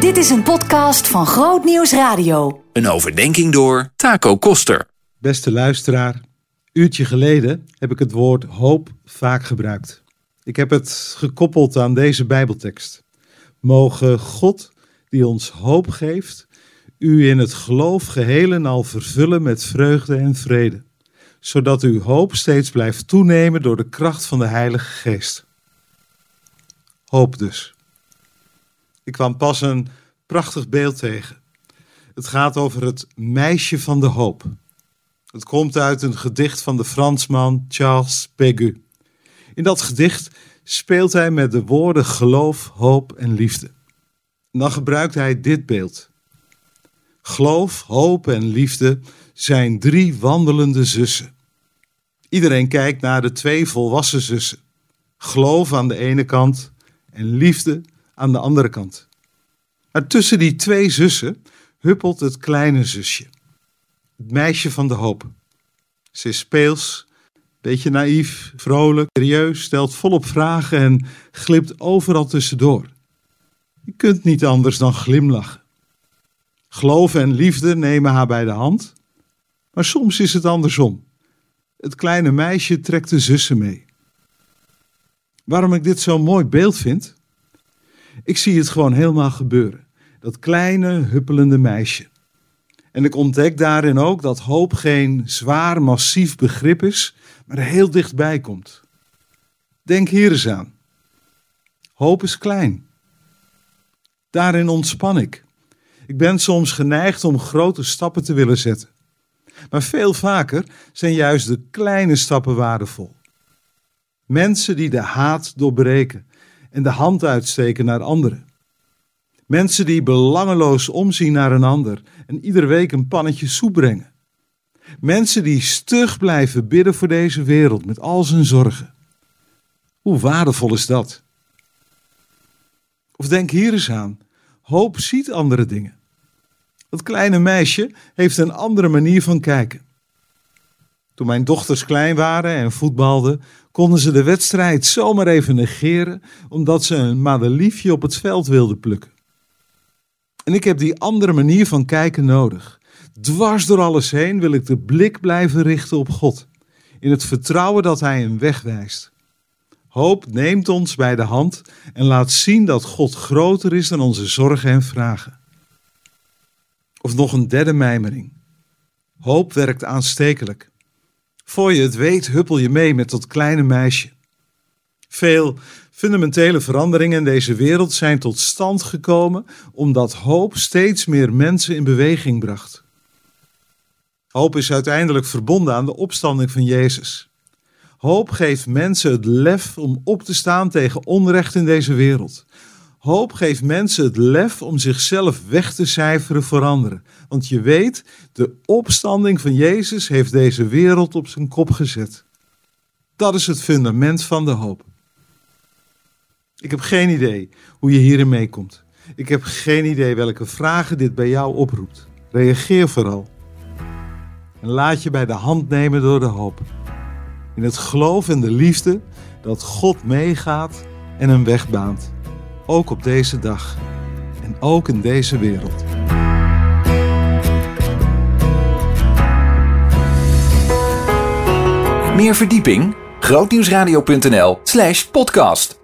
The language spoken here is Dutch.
Dit is een podcast van Groot Nieuws Radio. Een overdenking door Taco Koster. Beste luisteraar, uurtje geleden heb ik het woord hoop vaak gebruikt. Ik heb het gekoppeld aan deze Bijbeltekst. Mogen God, die ons hoop geeft, u in het geloof geheel en al vervullen met vreugde en vrede, zodat uw hoop steeds blijft toenemen door de kracht van de Heilige Geest. Hoop dus. Ik kwam pas een prachtig beeld tegen. Het gaat over het meisje van de hoop. Het komt uit een gedicht van de Fransman Charles Pégu. In dat gedicht speelt hij met de woorden geloof, hoop en liefde. Dan gebruikt hij dit beeld. Geloof, hoop en liefde zijn drie wandelende zussen. Iedereen kijkt naar de twee volwassen zussen. Geloof aan de ene kant en liefde aan de andere kant. Maar tussen die twee zussen huppelt het kleine zusje. Het meisje van de hoop. Ze is speels, beetje naïef, vrolijk, serieus, stelt volop vragen en glipt overal tussendoor. Je kunt niet anders dan glimlachen. Geloof en liefde nemen haar bij de hand, maar soms is het andersom. Het kleine meisje trekt de zussen mee. Waarom ik dit zo'n mooi beeld vind? Ik zie het gewoon helemaal gebeuren. Dat kleine, huppelende meisje. En ik ontdek daarin ook dat hoop geen zwaar, massief begrip is, maar heel dichtbij komt. Denk hier eens aan. Hoop is klein. Daarin ontspan ik. Ik ben soms geneigd om grote stappen te willen zetten. Maar veel vaker zijn juist de kleine stappen waardevol. Mensen die de haat doorbreken en de hand uitsteken naar anderen. Mensen die belangeloos omzien naar een ander en iedere week een pannetje soep brengen. Mensen die stug blijven bidden voor deze wereld met al zijn zorgen. Hoe waardevol is dat? Of denk hier eens aan. Hoop ziet andere dingen. Dat kleine meisje heeft een andere manier van kijken. Toen mijn dochters klein waren en voetbalden, konden ze de wedstrijd zomaar even negeren, omdat ze een madeliefje op het veld wilden plukken. En ik heb die andere manier van kijken nodig. Dwars door alles heen wil ik de blik blijven richten op God, in het vertrouwen dat Hij een weg wijst. Hoop neemt ons bij de hand en laat zien dat God groter is dan onze zorgen en vragen. Of nog een derde mijmering. Hoop werkt aanstekelijk. Voor je het weet huppel je mee met dat kleine meisje. Veel fundamentele veranderingen in deze wereld zijn tot stand gekomen omdat hoop steeds meer mensen in beweging bracht. Hoop is uiteindelijk verbonden aan de opstanding van Jezus. Hoop geeft mensen het lef om op te staan tegen onrecht in deze wereld. Hoop geeft mensen het lef om zichzelf weg te cijferen voor anderen. Want je weet, de opstanding van Jezus heeft deze wereld op zijn kop gezet. Dat is het fundament van de hoop. Ik heb geen idee hoe je hierin meekomt. Ik heb geen idee welke vragen dit bij jou oproept. Reageer vooral. En laat je bij de hand nemen door de hoop. In het geloof en de liefde dat God meegaat en een weg baant. Ook op deze dag. En ook in deze wereld. Meer verdieping? grootnieuwsradio.nl slash podcast